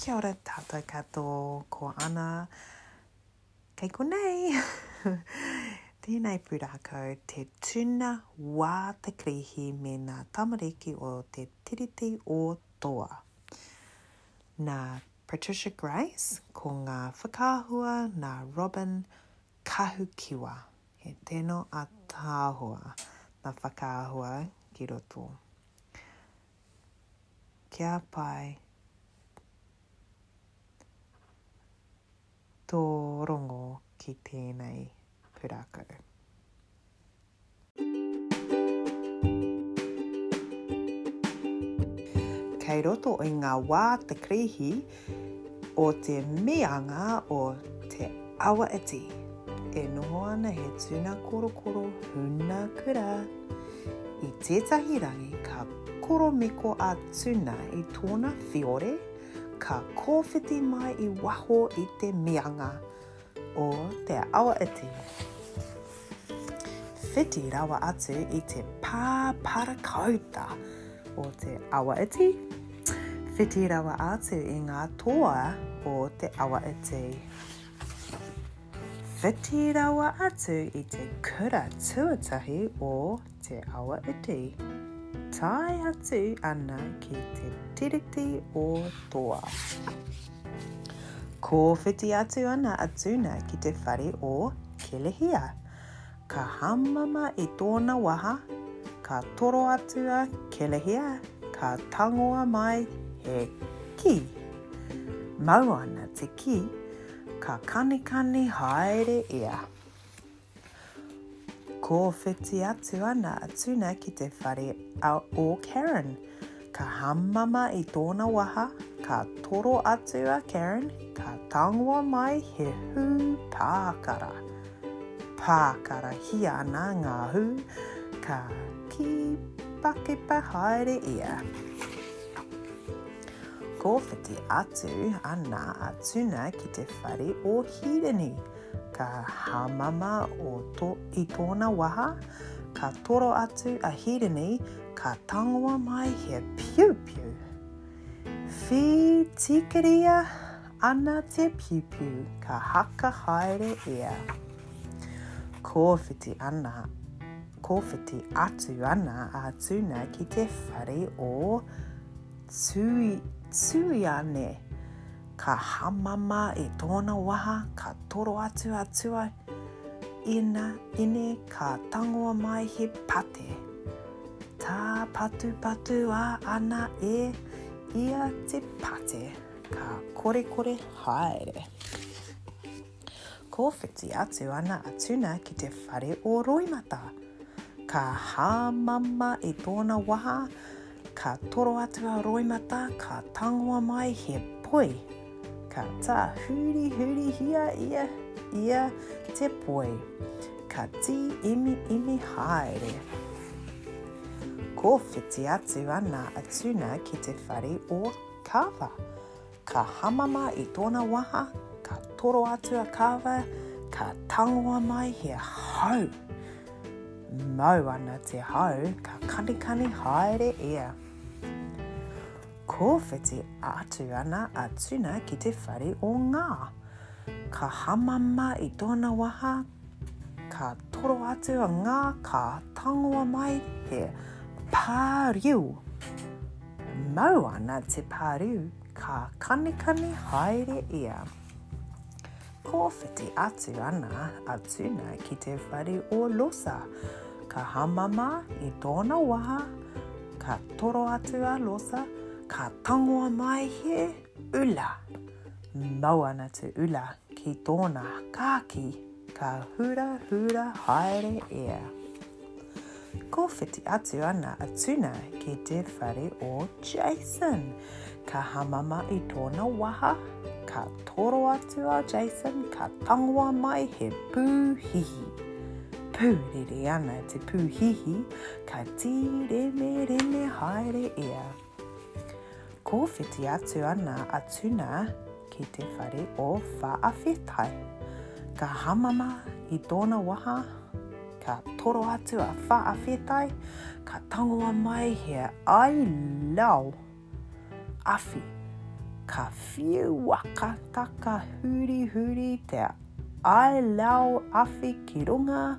Kia ora tātou katoa, ko Ana. Kei konei! Tēnei pūrākau, te tuna wā te karihi me nā tamariki o te Tiriti o Toa. Nā Patricia Grace, ko ngā whakaahua nā Robyn Kahukiwa. He tino ataahua na whakaahua ki roto. kia pai tō rongo ki tēnei pūrākau. Kei roto i ngā wā te Karihi o te mīanga o Te Awaiti e noho ana he tuna korokoro huna kura. I tētahi rangi ka koromiko a tuna i tōna whiore, ka kōwhiti mai i waho i te mīanga. o Te Awaiti. Whiti rawa atu i te pā parakauta o Te Awaiti. Whiti rawa atu i ngā toa o Te Awaiti. Whiti rawa atu i te kura tuatahi o Te Awa Iti, tae atu ana ki te Tiriti o Toa. Kōwhiti atu ana a Tuna ki te whare o Kelehia. Ka hamama i tōna waha, ka toro atu a Kelehia, ka tangoa mai he kī. Mau ana te kī, ka kanikani haere ia. Kōwhiti atu ana a Tuna ki te whare a o Karen. Ka hamama i tōna waha, ka toro atu a Karen, ka tangoa mai he hū pākara. Pākarahia ana ngā hū, ka kīpakipa haere ia. Kōwhiti atu ana a Tuna ki te whare o Hīreni. Ka hāmama o to, i tōna waha, ka toro atu a Hirini, ka tangoa mai he piupiu. Whī tikiria ana te piupiu, ka haka haere ia. Kōwhiti ana, kōwhiti atu ana a Tuna ki te whare o Tui, Tuiane. Ka hamama i tōna waha, ka toro atu a Tuai. Ina, ine, ka tangoa mai he pate. Tā patupatu a Ana e ia te pate. Ka korekore haere. Kōwhiti atu ana a Tuna ki te whare o Roimata. Ka hāmama i tōna waha, ka toro atu a Roimata, ka tangoa mai he poi. Ka tā hurihurihia ia, ia te poi. Ka tī imi imi haere. Kōwhiti atu ana a Tuna ki te whare o Kava. Ka hamama i tōna waha, ka toro atu a Kava, ka tangoa mai he hau. Mau ana te hau, ka kanikani haere ia. Kōwhiti atu ana a Tuna ki te whare o Ngā. Ka hamama i tōna waha, Ka toro atu a ngā ka tangoa mai he pāriu. Mau ana te pāriu, ka kanikani haere ia. Kōwhiti atu ana a Tuna ki te whare o Losa. Ka hamama i tōna waha, ka toro atu a Losa, ka tangoa mai he ula. Mau ana te ula ki tōna kāki, ka hura hura haere ia. Kōwhiti atu ana a Tuna ki te whare o Jason. Ka hamama i tōna waha, ka toro atu a Jason, ka tangoa mai he pūhihi. Pūrere ana te pūhihi, ka tīremereme haere ia. Kōwhiti atu ana a Tuna ki te whare o Whaawhetai. Ka hamama i tōna waha, ka toro atu a Whaawhetai, ka tangoa mai he ai lao awhi. Ka whiua ka taka huri huri te ai lao awhi ki runga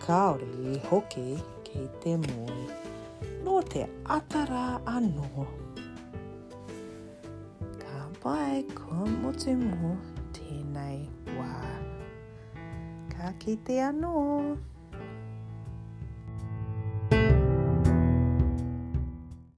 Kāore i hoki ki te moe. Nō te ata rā anō. Ka pai kua motu mō tēnei wā. Ka kite anō.